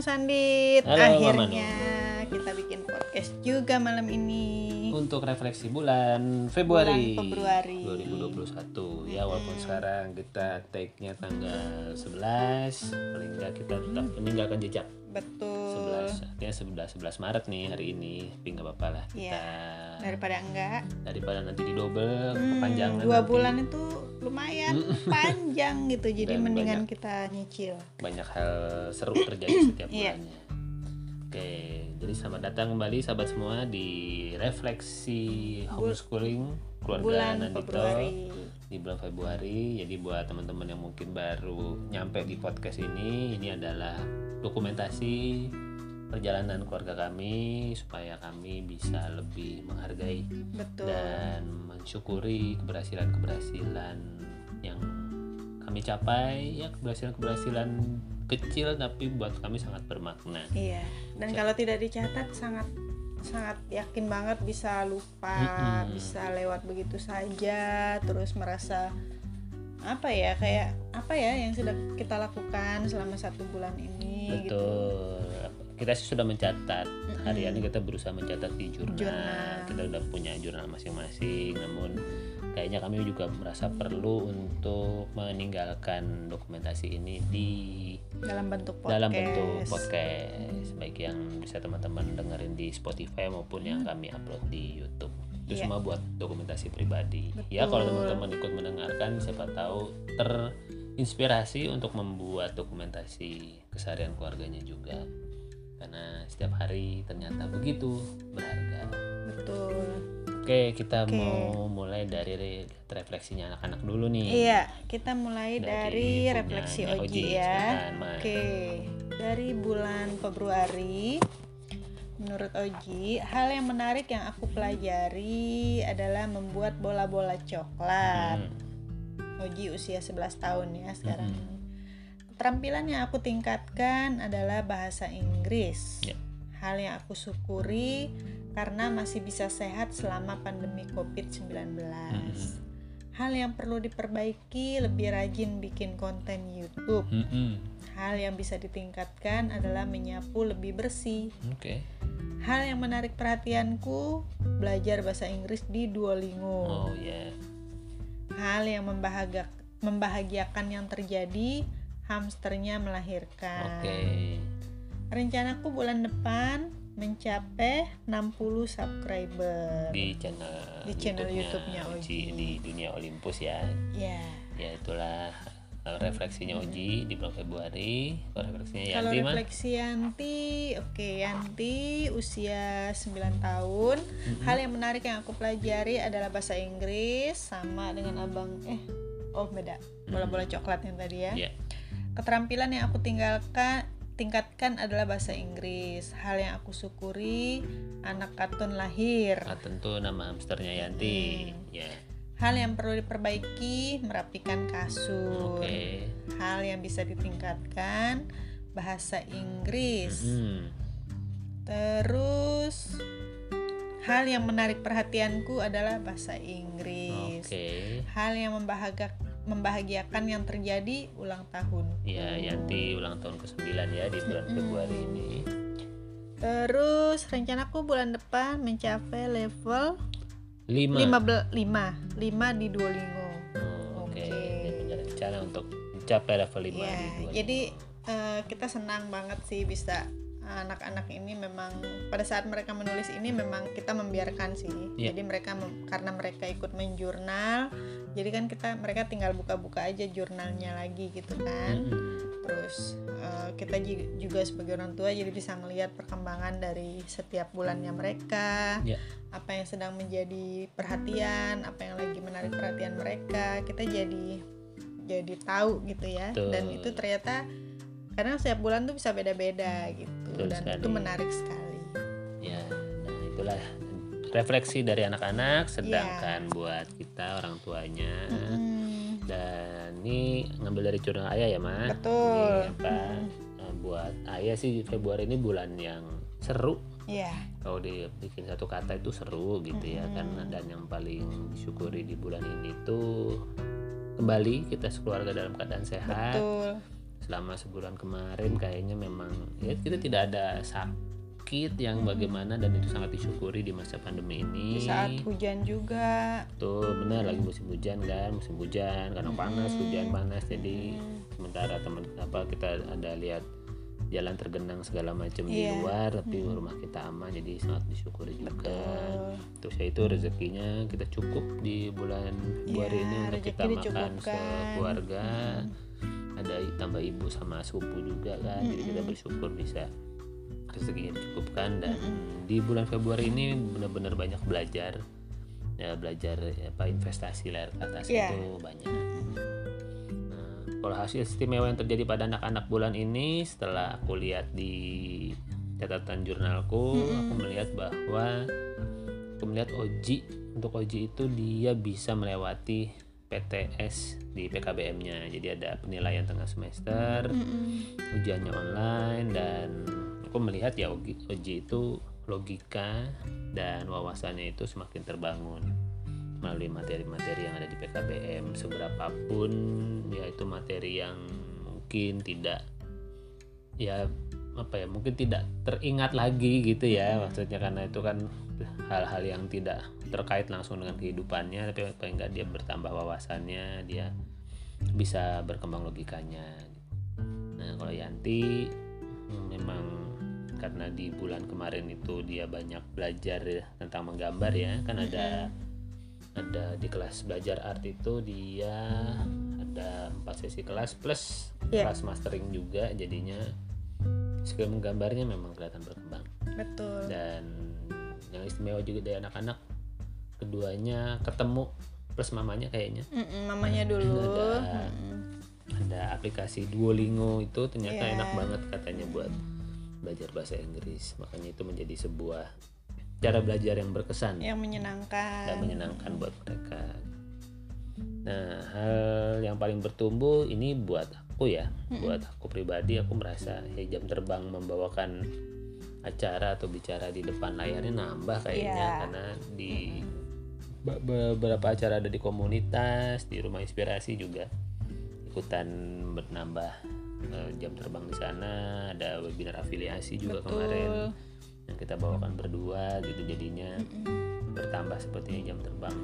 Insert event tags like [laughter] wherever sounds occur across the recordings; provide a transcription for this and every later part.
Mas Andit. Halo, Akhirnya kita bikin podcast juga malam ini. untuk refleksi bulan Februari, Bulan Februari. 2021 ya walaupun sekarang kita take-nya tanggal 11 paling enggak kita tetap meninggalkan jejak Betul. 11 artinya 11 11 Maret nih hari ini tapi nggak apa-apa lah Iya. kita Daripada enggak. daripada nanti di double Hmm, kepanjangan dua nanti bulan itu lumayan [laughs] panjang gitu. Jadi Dan mendingan banyak. kita nyicil. banyak hal seru terjadi setiap [clears throat] Iya. bulannya oke jadi selamat datang kembali sahabat semua di refleksi homeschooling keluarga Bulan Nandito Februari. di bulan Februari. Jadi buat teman-teman yang mungkin baru nyampe di podcast ini, ini adalah dokumentasi perjalanan keluarga kami supaya kami bisa lebih menghargai Betul. dan mensyukuri keberhasilan-keberhasilan yang kami capai ya keberhasilan-keberhasilan kecil tapi buat kami sangat bermakna. Iya. Dan kalau tidak dicatat sangat sangat yakin banget bisa lupa, Mm-mm. bisa lewat begitu saja, terus merasa apa ya kayak apa ya yang sudah kita lakukan selama satu bulan ini gitu. Betul. Kita sih sudah mencatat harian ini kita berusaha mencatat di jurnal. Jurnal. Kita udah punya jurnal masing-masing. Namun kayaknya kami juga merasa perlu untuk meninggalkan dokumentasi ini di dalam bentuk podcast. dalam bentuk podcast, baik yang bisa teman-teman dengerin di Spotify maupun yang kami upload di YouTube. Itu Iya. semua buat dokumentasi pribadi. Ya kalau teman-teman ikut mendengarkan, siapa tahu terinspirasi untuk membuat dokumentasi keseharian keluarganya juga. Karena setiap hari ternyata begitu berharga. Betul. Oke, kita Oke. mau mulai dari re- refleksinya anak-anak dulu nih. Iya, kita mulai Dari dari, refleksi Oji, Oji, ya. Oke, dari bulan Februari, menurut Oji, hal yang menarik yang aku pelajari adalah membuat bola-bola coklat. Hmm. Oji usia 11 tahun ya sekarang. Mm-mm. Keterampilan yang aku tingkatkan adalah bahasa Inggris. Ya. Hal yang aku syukuri karena masih bisa sehat selama pandemi COVID-19. Mm-mm. Hal yang perlu diperbaiki lebih rajin bikin konten YouTube. Mm-mm. Hal yang bisa ditingkatkan adalah menyapu lebih bersih. Oke. Hal yang menarik perhatianku belajar bahasa Inggris di Duolingo. Oh ya. Hal yang membahagia- membahagiakan yang terjadi hamsternya melahirkan. Oke. Rencanaku bulan depan mencapai 60 subscriber. Di channel Di channel YouTube-nya Oji. di dunia Olympus ya. Ya. Ya itulah uh, refleksinya Oji di bulan Februari. Kalau refleksinya Kalau Yanti mah refleksi Yanti, oke Yanti usia 9 tahun. Hal yang menarik yang aku pelajari adalah bahasa Inggris sama dengan abang eh oh beda. Bola-bola coklat yang tadi ya. ya. Keterampilan yang aku tinggalkan tingkatkan adalah bahasa Inggris. Hal yang aku syukuri anak katun lahir. Ah, tentu nama hamsternya Yanti. Hmm. Ya. Hal yang perlu diperbaiki merapikan kasur. Oke. Hal yang bisa ditingkatkan bahasa Inggris. Mm. Terus hal yang menarik perhatianku adalah bahasa Inggris. Oke. Hal yang membahagia- membahagiakan yang terjadi ulang tahun. Ya Yanti ulang tahun ke-9 ya di bulan Februari ini. Terus rencanaku bulan depan mencapai level 5. 5 5 5 di Duolingo. Oh, Oke. Dia punya rencana untuk mencapai level 5 Ya, di Duolingo. jadi eh, kita senang banget sih bisa anak-anak ini memang pada saat mereka menulis ini memang kita membiarkan sih. Iya. Jadi mereka mem- karena mereka ikut menjurnal, jadi kan kita mereka tinggal buka-buka aja jurnalnya lagi gitu kan. Mm-mm. Terus eh, kita juga sebagai orang tua jadi bisa melihat perkembangan dari setiap bulannya mereka. Ya. Apa yang sedang menjadi perhatian, apa yang lagi menarik perhatian mereka, kita jadi jadi tahu gitu ya. Betul. Dan itu ternyata karena setiap bulan tuh bisa beda-beda gitu Betul dan sekali. itu menarik sekali. Ya, nah itulah refleksi dari anak-anak Iya. sedangkan buat kita orang tuanya Hmm, dan ini ngambil dari jurnal ayah ya mah betul. Ini apa eh, buat ayah sih Februari ini bulan yang seru Iya. kalau dibikin satu kata itu seru gitu ya kan dan yang paling disyukuri di bulan ini tuh kembali kita sekeluarga dalam keadaan sehat Betul. selama sebulan kemarin kayaknya memang ya kita tidak ada sakit yang bagaimana dan itu sangat disyukuri di masa pandemi ini. Di saat hujan juga. Tuh benar lagi musim hujan kan, musim hujan karena panas, hujan panas jadi sementara teman apa kita ada lihat jalan tergenang segala macam di Iya. luar tapi rumah kita aman jadi sangat disyukuri juga. Betul. Terus ya itu rezekinya kita cukup di bulan Februari Iya, ini untuk kita makan sekeluarga. Ada tambah ibu sama sepupu juga kan. Jadi kita bersyukur bisa rezekinya dicukupkan dan di bulan Februari ini benar-benar banyak belajar. Ya belajar apa investasi layar ke atas Iya. itu banyak. Nah, kalau hasil istimewa yang terjadi pada anak-anak bulan ini setelah aku lihat di catatan jurnalku, aku melihat bahwa aku melihat Oji untuk Oji itu dia bisa melewati PTS di PKBM-nya. Jadi ada penilaian tengah semester, ujiannya online dan aku melihat ya Oji itu logika dan wawasannya itu semakin terbangun melalui materi-materi yang ada di PKBM seberapapun ya itu materi yang mungkin tidak ya apa ya mungkin tidak teringat lagi gitu ya. Maksudnya karena itu kan hal-hal yang tidak terkait langsung dengan kehidupannya tapi paling nggak dia bertambah wawasannya dia bisa berkembang logikanya. Nah kalau Yanti memang karena di bulan kemarin itu dia banyak belajar ya tentang menggambar ya kan ada ada di kelas belajar art itu dia ada empat sesi kelas plus Iya. kelas mastering juga jadinya skill menggambarnya memang kelihatan berkembang Betul. dan yang istimewa juga dari anak-anak keduanya ketemu plus mamanya kayaknya Mm-mm, mamanya dulu. Ada. Ada aplikasi Duolingo itu ternyata Iya. enak banget katanya buat belajar bahasa Inggris. Makanya itu menjadi sebuah cara belajar yang berkesan. Yang menyenangkan. dan menyenangkan buat mereka. Nah, hal yang paling bertumbuh ini buat aku ya, buat aku pribadi aku merasa ya jam terbang membawakan acara atau bicara di depan layarnya nambah kayaknya. Iya. karena di be- beberapa acara ada di komunitas, di rumah inspirasi juga ikutan bertambah eh, jam terbang di sana, ada webinar afiliasi juga kemarin yang kita bawakan berdua gitu jadinya. Bertambah sepertinya jam terbang.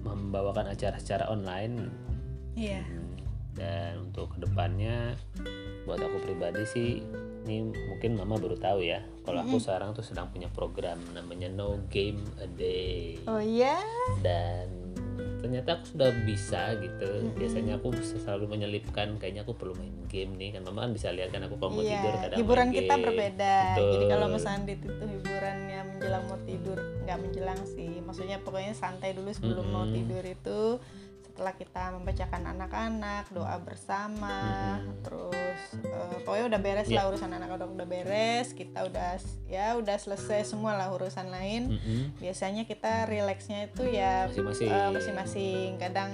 Membawakan acara secara online. Iya. Hmm, dan untuk ke depannya buat aku pribadi sih ini mungkin mama baru tahu ya kalau aku sekarang tuh sedang punya program namanya no game a day. Oh iya. dan ternyata aku sudah bisa gitu biasanya aku selalu menyelipkan kayaknya aku perlu main game nih kan mama kan bisa lihat kan aku kalau mau Iya. tidur kadang Hiburan main kita game. berbeda. Betul. Jadi kalau Mas Andit itu hiburannya menjelang mau tidur, nggak menjelang sih. Maksudnya pokoknya santai dulu sebelum mau Mm-mm. tidur itu. Setelah kita membacakan anak-anak, doa bersama, terus eh, pokoknya udah beres Iya. lah urusan anak udah udah beres, kita udah ya udah selesai semua lah urusan lain. Mm-mm. biasanya kita rileksnya itu ya Masing-masing. eh, masing-masing kadang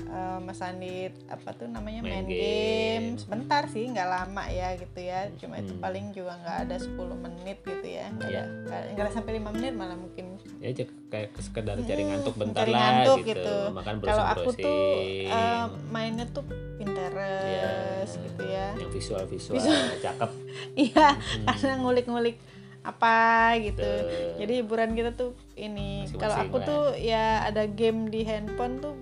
eh, Mas Andit apa tuh namanya Main main, game. game. sebentar sih nggak lama ya gitu ya cuma itu Hmm. paling juga nggak ada 10 menit gitu ya nggak Iya. ada nggak sampai lima menit malah mungkin ya aja kayak sekedar cari ngantuk bentar cari lah ngantuk gitu, gitu. makan kalau aku tuh eh, mainnya tuh Pinterest Iya. gitu ya yang visual visual, cakep [laughs] iya karena ngulik-ngulik apa gitu jadi hiburan kita tuh ini kalau aku lah. tuh ya ada game di handphone tuh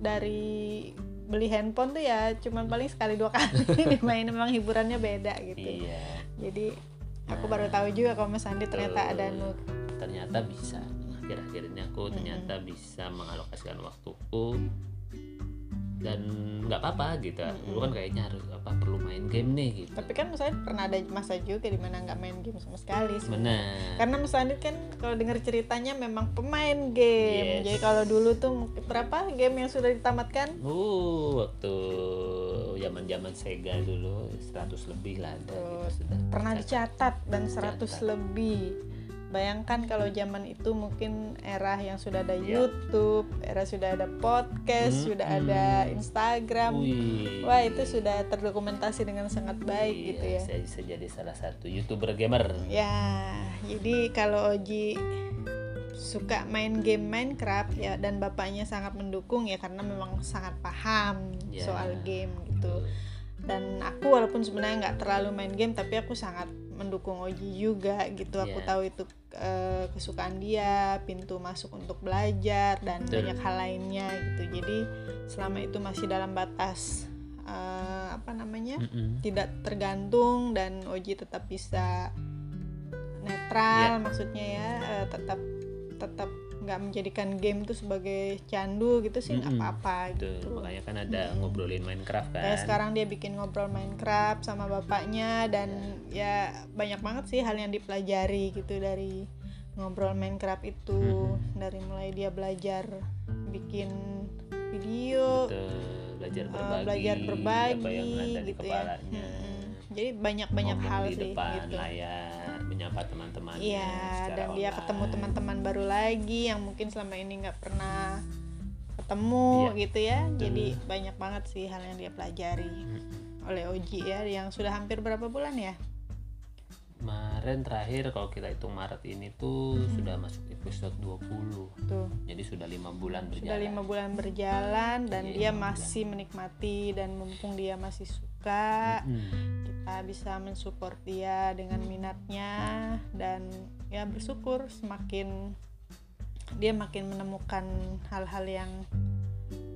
dari beli handphone tuh ya cuman paling sekali dua kali [laughs] dimainin memang hiburannya beda gitu. Iya. Jadi aku baru tahu juga kalau Mas Andi ternyata ada nu ternyata bisa. Akhir-akhir ini aku ternyata bisa mengalokasikan waktuku dan nggak apa-apa gitu. Dulu kan kayaknya harus apa perlu main game nih gitu. Tapi kan Mas pernah ada masa juga di mana nggak main game sama sekali benar. Karena Mas Andi kan kalau dengar ceritanya memang pemain game. Yes. jadi kalau dulu tuh berapa game yang sudah ditamatkan? Uh waktu zaman zaman Sega dulu 100 lebih lah ada gitu sudah pernah dicatat dan 100 Dicatat. lebih bayangkan kalau zaman itu mungkin era yang sudah ada Iya. YouTube era sudah ada Hmm, podcast sudah ada Instagram. Wih. wah itu sudah terdokumentasi dengan sangat baik Iya, gitu ya. saya bisa jadi salah satu youtuber gamer. Ya jadi kalau Oji suka main game Minecraft ya dan bapaknya sangat mendukung ya karena memang sangat paham Ya. soal game gitu. Dan aku walaupun sebenarnya nggak terlalu main game tapi aku sangat mendukung Oji juga gitu. Aku Iya. tahu itu eh, kesukaan dia pintu masuk untuk belajar dan Betul. banyak hal lainnya gitu jadi selama itu masih dalam batas eh, apa namanya Mm-mm. tidak tergantung dan Oji tetap bisa netral Iya. maksudnya ya eh, tetap tetap nggak menjadikan game itu sebagai candu gitu sih nggak Mm-mm. apa-apa Betul, gitu. makanya kan ada ngobrolin Minecraft kan. Kayak sekarang dia bikin ngobrol Minecraft sama bapaknya dan ya banyak banget sih hal yang dipelajari gitu dari ngobrol Minecraft itu dari mulai dia belajar bikin video Betul, belajar eh, berbagi, belajar berbagi apa yang ada di gitu ya kepalanya. Mm-mm. jadi banyak-banyak Ngomong hal di sih depan gitu layar, menyapa teman-temannya Iya, dan dia online. ketemu teman-teman baru lagi yang mungkin selama ini nggak pernah ketemu Iya. gitu ya. Jadi banyak banget sih hal yang dia pelajari Mm-mm. oleh Oji ya, yang sudah hampir berapa bulan ya? Kemarin terakhir kalau kita hitung Maret ini tuh sudah masuk episode 20. Tuh, Jadi sudah lima bulan sudah berjalan. lima bulan berjalan dan Iya, dia lima bulan. masih menikmati dan mumpung dia masih suka, Mm-mm. kita bisa mensupport dia dengan minatnya dan ya bersyukur semakin dia makin menemukan hal-hal yang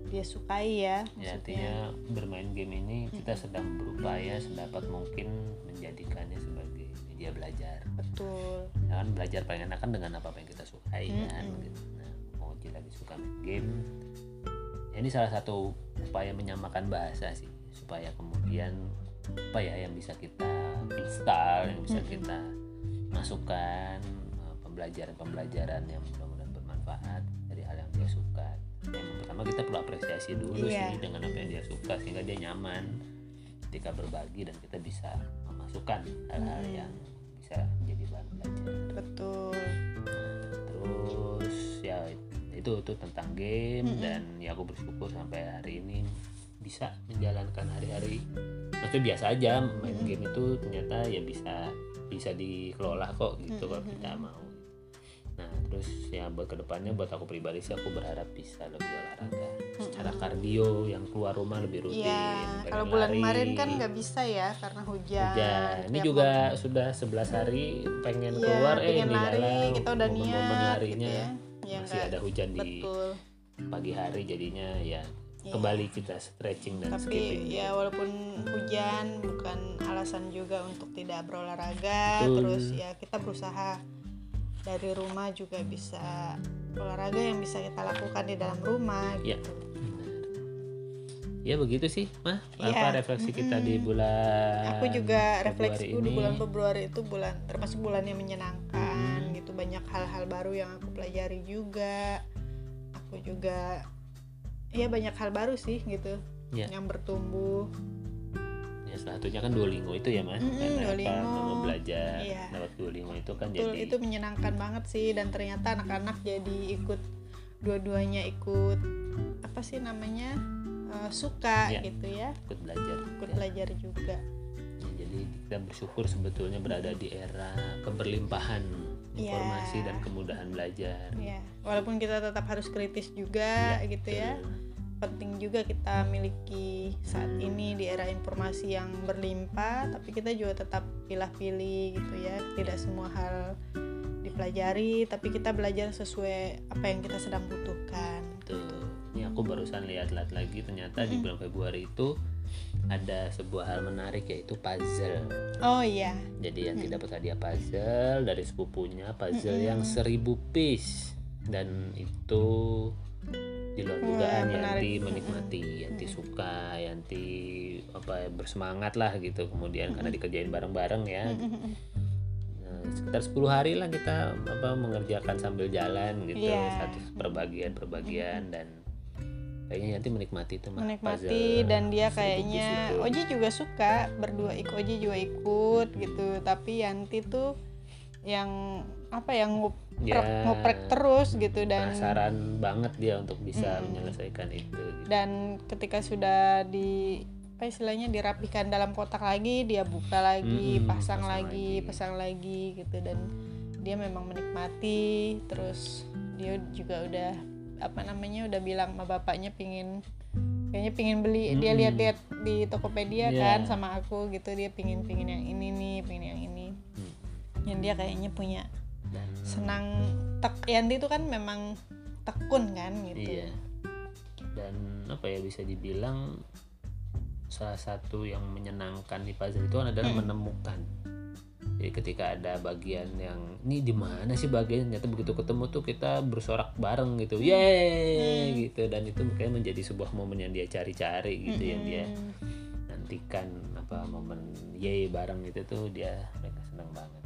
dia sukai ya Ya, maksudnya artinya bermain game ini kita sedang berupaya sedapat mungkin menjadikannya sebagai media belajar. betul Ya kan belajar paling enak kan dengan apa, apa yang kita sukai kan. Mm-mm. gitu. Nah, mau lagi suka main game. Ya, ini salah satu upaya menyamakan bahasa sih supaya kemudian apa ya yang bisa kita install, yang bisa kita masukkan eh, pembelajaran-pembelajaran yang mudah-mudahan bermanfaat dari hal yang dia suka. Yang pertama kita perlu apresiasi dulu Iya. sih dengan apa yang dia suka sehingga dia nyaman ketika berbagi dan kita bisa memasukkan hal-hal Mm-mm. yang bisa menjadi bahan belajar. betul Terus ya itu itu tentang game Mm-mm. dan ya aku bersyukur sampai hari ini bisa menjalankan hari-hari. Maksudnya biasa aja main Mm-mm. game itu ternyata ya bisa bisa dikelola kok gitu kalau Mm-mm. kita mau. Nah terus ya buat ke depannya buat aku pribadi sih aku berharap bisa lebih olahraga secara kardio yang keluar rumah lebih rutin. Iya, pengen kalau bulan lari. kemarin kan nggak bisa ya karena hujan. Hujan. Ini juga sudah 11 hari pengen Iya, keluar eh pengen lari, dilalang kita udah momen-momen niat larinya gitu ya. Ya masih nggak- ada hujan di betul. pagi hari jadinya ya Iya. Kembali kita stretching dan Tapi skipping. ya walaupun hujan bukan alasan juga untuk tidak berolahraga. Betul. Terus ya kita berusaha dari rumah juga bisa olahraga yang bisa kita lakukan di dalam rumah Iya. gitu. Ya begitu sih, mah. Iya. Apa refleksi kita di bulan Aku juga refleksiku di bulan Februari itu bulan termasuk bulan yang menyenangkan gitu banyak hal-hal baru yang aku pelajari juga. Aku juga ya banyak hal baru sih gitu Iya. yang bertumbuh. Ya salah satunya kan Duolingo itu ya, Mas. Mm-mm, Karena apa? Duolingo. Mau belajar Iya. lewat Duolingo itu kan Betul, jadi itu menyenangkan banget sih dan ternyata anak-anak jadi ikut dua-duanya ikut apa sih namanya eh, suka Iya. gitu ya ikut belajar. ikut Ya. belajar juga Ya, jadi kita bersyukur sebetulnya berada di era keberlimpahan Informasi dan kemudahan belajar. ya walaupun kita tetap harus kritis juga Iya, gitu ya. betul. penting juga kita miliki saat ini di era informasi yang berlimpah tapi kita juga tetap pilih-pilih gitu ya. Tidak semua hal dipelajari tapi kita belajar sesuai apa yang kita sedang butuhkan Tuh, ini aku barusan lihat-lihat lagi ternyata di bulan Februari itu ada sebuah hal menarik yaitu puzzle. oh iya. Jadi yang dapat hadiah puzzle dari sepupunya puzzle yang seribu piece. Dan itu di luar dugaan menarik. Yanti menikmati, Yanti suka, Yanti apa ya, bersemangat lah gitu kemudian karena dikerjain bareng-bareng ya. Nah, sekitar 10 hari lah kita apa mengerjakan sambil jalan gitu Iya. satu perbagian perbagian dan kayaknya nanti menikmati itu mah menikmati puzzle dan dia kayaknya. Oji juga suka berdua ikut Oji juga ikut gitu tapi Yanti tuh yang apa yang ngoprek, Ya, ngoprek terus gitu dan penasaran banget dia untuk bisa menyelesaikan itu gitu. dan ketika sudah di apa istilahnya dirapihkan dalam kotak lagi dia buka lagi Mm-mm, pasang, pasang lagi, lagi. pasang lagi gitu dan dia memang menikmati terus dia juga udah apa namanya udah bilang sama bapaknya pingin kayaknya pingin beli dia Mm-mm. lihat-lihat di Tokopedia Iya. kan sama aku gitu dia pingin pingin yang ini nih pingin yang ini Hmm. yang dia kayaknya punya dan senang tek Yanti itu kan memang tekun kan gitu iya dan apa ya bisa dibilang salah satu yang menyenangkan di puzzle itu adalah Hmm. menemukan jadi ketika ada bagian yang ini di mana sih bagian? Ternyata begitu ketemu tuh kita bersorak bareng gitu. Hmm. yeay! Gitu. Dan itu kayak menjadi sebuah momen yang dia cari-cari gitu yang dia Hmm. nantikan apa momen yeay bareng itu tuh dia mereka senang banget.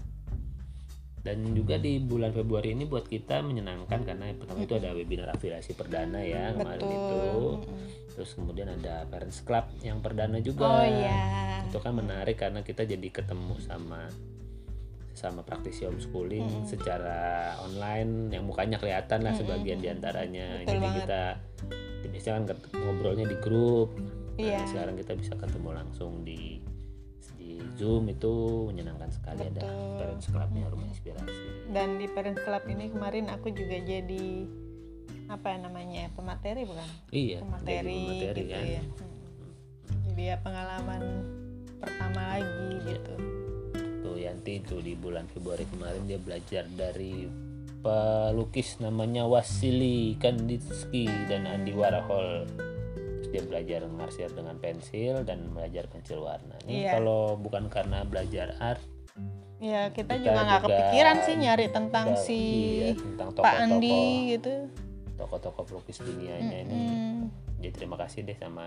Dan juga di bulan Februari ini buat kita menyenangkan karena pertama itu ada webinar afiliasi perdana ya kemarin betul. Itu terus kemudian ada parents club yang perdana juga. Oh iya. Itu kan menarik karena kita jadi ketemu sama sama praktisi homeschooling secara online yang mukanya kelihatan lah sebagian di antaranya Betul jadi banget. kita biasanya kan ngobrolnya di grup Nah, Iya. sekarang kita bisa ketemu langsung di di zoom itu menyenangkan sekali ada Betul. parents clubnya rumah inspirasi dan di parent club ini kemarin aku juga jadi apa ya namanya pemateri bukan iya pemateri, pemateri gitu kan ya Hmm. jadi ya pengalaman pertama lagi Iya. gitu tuh Yanti itu di bulan Februari kemarin dia belajar dari pelukis namanya Wasili Kandinsky dan Andy Warhol. Terus dia belajar ngarsir dengan pensil dan belajar pensil warna. Ini Iya. kalau bukan karena belajar art ya kita, Kita juga nggak kepikiran sih nyari tentang kita- si iya, tentang Pak Andi gitu. Tokoh-tokoh pelukis dunianya ini. Hmm, jadi terima kasih deh sama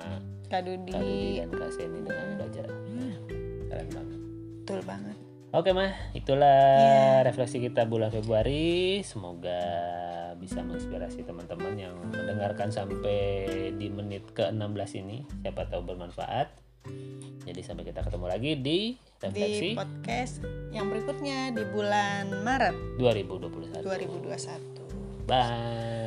Kak Dudi. Kak Dudi dan Kak Seni dengan belajar Nah, keren banget. Betul banget Oke mah, itulah Iya. refleksi kita bulan Februari. Semoga bisa menginspirasi teman-teman yang mendengarkan sampai di menit ke-16 ini. Siapa tahu bermanfaat. Jadi sampai kita ketemu lagi di di refleksi podcast yang berikutnya di bulan Maret 2021. 2021 Bye. Bye.